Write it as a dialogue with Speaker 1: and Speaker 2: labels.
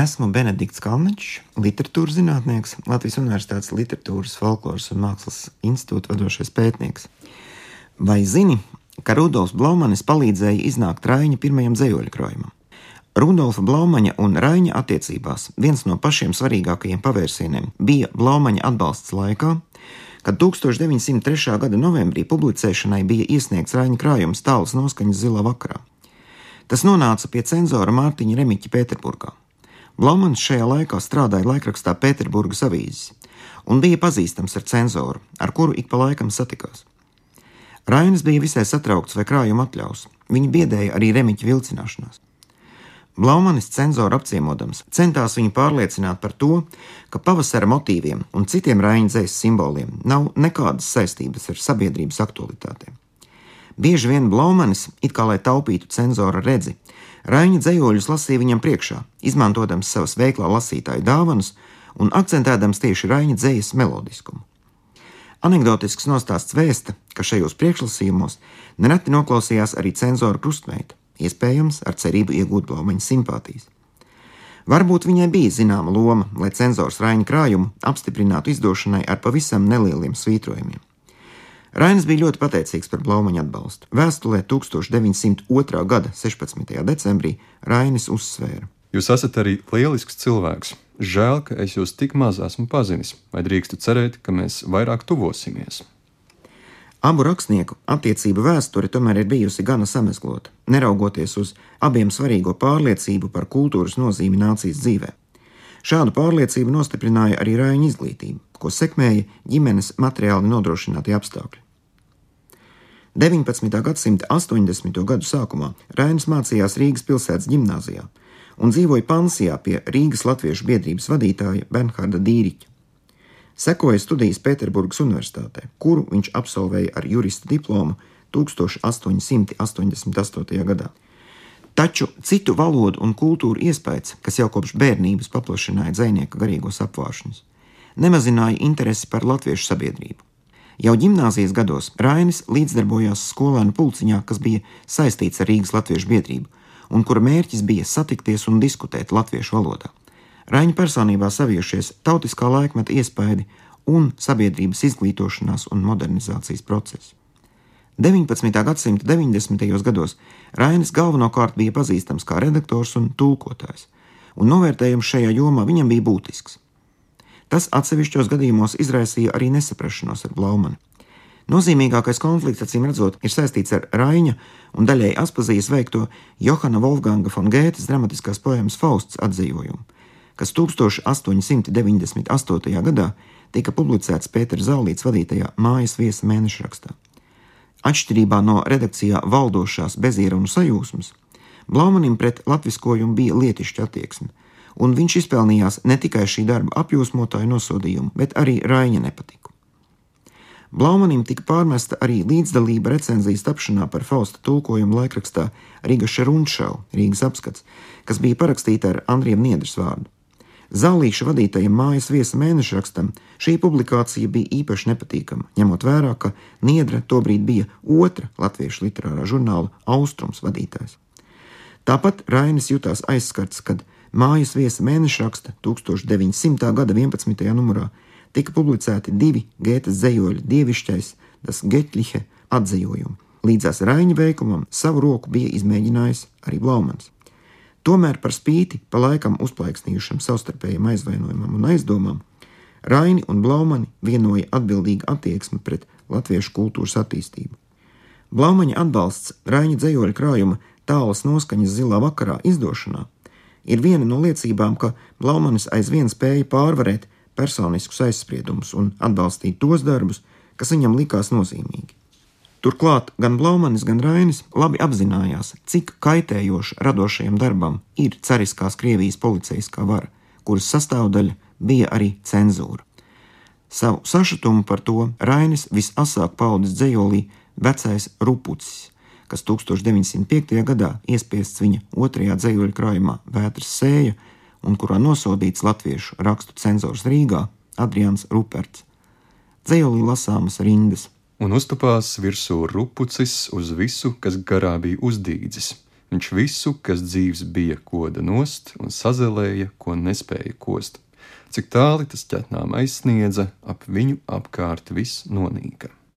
Speaker 1: Esmu Benedikts Kalniņš, literatūras zinātnieks, Latvijas Universitātes literatūras, folkloras un mākslas institūta vadošais pētnieks. Vai zini, ka Rudolfs Blaumanis palīdzēja iznākt Raina pirmajam dzējoļu krājumam? Rudolfa Blaumaņa un Raina attiecībās viens no pašiem svarīgākajiem pavērsieniem bija Blaumaņa atbalsts laikā, kad 1903. gada novembrī publicēšanai bija iesniegts Raina krājums tāls noskaņas zilā vakarā. Tas nonāca pie cenzora Mārtiņa Remiķa Pēterburgā. Blomans šajā laikā strādāja laikrakstā Pēterburgas avīzes un bija pazīstams ar cenzoru, ar kuru ik pa laikam satikās. Rainis bija visai satraukts, vai krājuma atļaus. Viņa biedēja arī remiķa vilcināšanās. Blaumanis cenzoru apciemodams centās viņu pārliecināt par to, ka pavasara motīviem un citiem dzēs simboliem nav nekādas saistības ar sabiedrības aktualitātēm. Bieži vien Blaumanis, it kā lai taupītu cenzora redzi, Raņa dzējoļus lasīja viņam priekšā, izmantojams savas veiklā lasītāju dāvanas un akcentēdams tieši Raņa dzējas melodiskumu. Anekdotisks nostāsts vēsta, ka šajos priekšlasījumos nereti noklausījās arī cenzora krustmeita, iespējams ar cerību iegūt blaumaņa simpātijas. Varbūt viņai bija zināma loma, lai cenzors Raņa krājumu apstiprinātu izdošanai ar pavisam nelieliem svītrojumiem. Rainis bija ļoti pateicīgs par Blaumaņa atbalstu. Vēstulē 1902. gada 16. decembrī Rainis uzsvēra:
Speaker 2: Jūs esat arī lielisks cilvēks. Žēl, ka es jūs tik maz esmu pazinis, vai drīkstu cerēt, ka mēs vairāk tuvosimies.
Speaker 1: Abu rakstnieku attiecību vēsture tomēr ir bijusi gana samezglota, neraugoties uz abiem svarīgo pārliecību par kultūras nozīmi nācijas dzīvē. Šādu pārliecību nostiprināja arī Raina izglītība, ko sekmēja ģimenes materiāli nodrošinātie apstākļi. 19. gadsimta 80. gadu sākumā Rainis mācījās Rīgas pilsētas gimnājā un dzīvoja pansijā pie Rīgas Latviešu biedrības vadītāja Bernharda Dīriķa. Sekoja studijas Pēterburgas Universitātē, kuru viņš absolvēja ar jurista diplomu 1888. gadā. Taču citu valodu un kultūru iespējas, kas jau kopš bērnības paplašināja dzinieka garīgos apvāršņus, nemazināja interesi par latviešu sabiedrību. Jau gimnāzijas gados Rainis līdzdarbojās skolēnu pulciņā, kas bija saistīts ar Rīgas Latviešu biedrību, un kura mērķis bija satikties un diskutēt latviešu valodā. Raņa personībā saviešies tautiskā laikmeta iespaidi un sabiedrības izglītošanās un modernizācijas process. 19. gadsimta 90. gados Rainis galvenokārt bija pazīstams kā redaktors un tulkotājs, un novērtējums šajā jomā viņam bija būtisks. Tas atsevišķos gadījumos izraisīja arī nesaprašanos ar Blaumanu. Nozīmīgākais konflikts, acīm redzot, ir saistīts ar Raina un daļēji Aspazijas veikto Johana Wolfganga von Gētas dramatiskās poemas Fausts atzīvojumu, kas 1898. gadā tika publicēts Pētera Zālīts vadītajā mājas viesa mēneša rakstā. Atšķirībā no redakcijā valdošās bezierunu sajūsmas, Blaumanim pret latviskojumu bija lietišķa attieksme, un viņš izpelnījās ne tikai šī darba apjūsmotāju nosodījumu, bet arī Raina nepatiku. Blaumanim tika pārmesta arī līdzdalība recenzijas tapšanā par Fausta tulkojumu laikrakstā Rīga Šerunšau, Rīgas apskats, kas bija parakstīta ar Andriem Niedras vārdu. Zālīša vadītajam mājas viesa mēneša rakstam šī publikācija bija īpaši nepatīkama, ņemot vērā, ka Niedra tobrīd bija otra latviešu literārā žurnāla Austrums vadītājs. Tāpat Rainis jutās aizskarts, kad Mājas viesa mēneša raksta 1900. gada 11. numurā tika publicēti divi Gētas zejoļi dievišķais, tas Getlihe atzījumi. Līdzās Raņa veikumam savu roku bija izmēģinājis arī Blaumans. Tomēr par spīti pa laikam uzplaiksnījušam savstarpējam aizvainojumam un aizdomām, Raini un Blaumani vienoja atbildīga attieksme pret latviešu kultūras attīstību. Blaumaņa atbalsts Raņa dzējoļa krājuma tālas noskaņas zilā vakarā izdošanā ir viena no liecībām, ka Blaumanis aizvien spēja pārvarēt personiskus aizspriedumus un atbalstīt tos darbus, kas viņam likās nozīmīgi. Turklāt gan Blaumanis, gan Rainis labi apzinājās, cik kaitējoša radošajam darbam ir cariskās Krievijas policijaskā vara, kuras sastāvdaļa bija arī cenzūra. Savu sašutumu par to Rainis visasāk paudis dzējolī vecais rupucis, kas 1905. gadā iespiests viņa otrajā dzīsļu krājumā Vētras sēja, un kurā nosodīts latviešu rakstu cenzors Rīgā Adrians Ruperts. Dzējolī lasāmas rindas.
Speaker 2: Un uztupās virsū rupucis uz visu, kas garā bija uzdīdzis. Viņš visu, kas dzīves bija, koda nost un sazelēja, ko nespēja kost. Cik tāli tas ķetnām aizsniedza, ap viņu apkārt viss nonīka.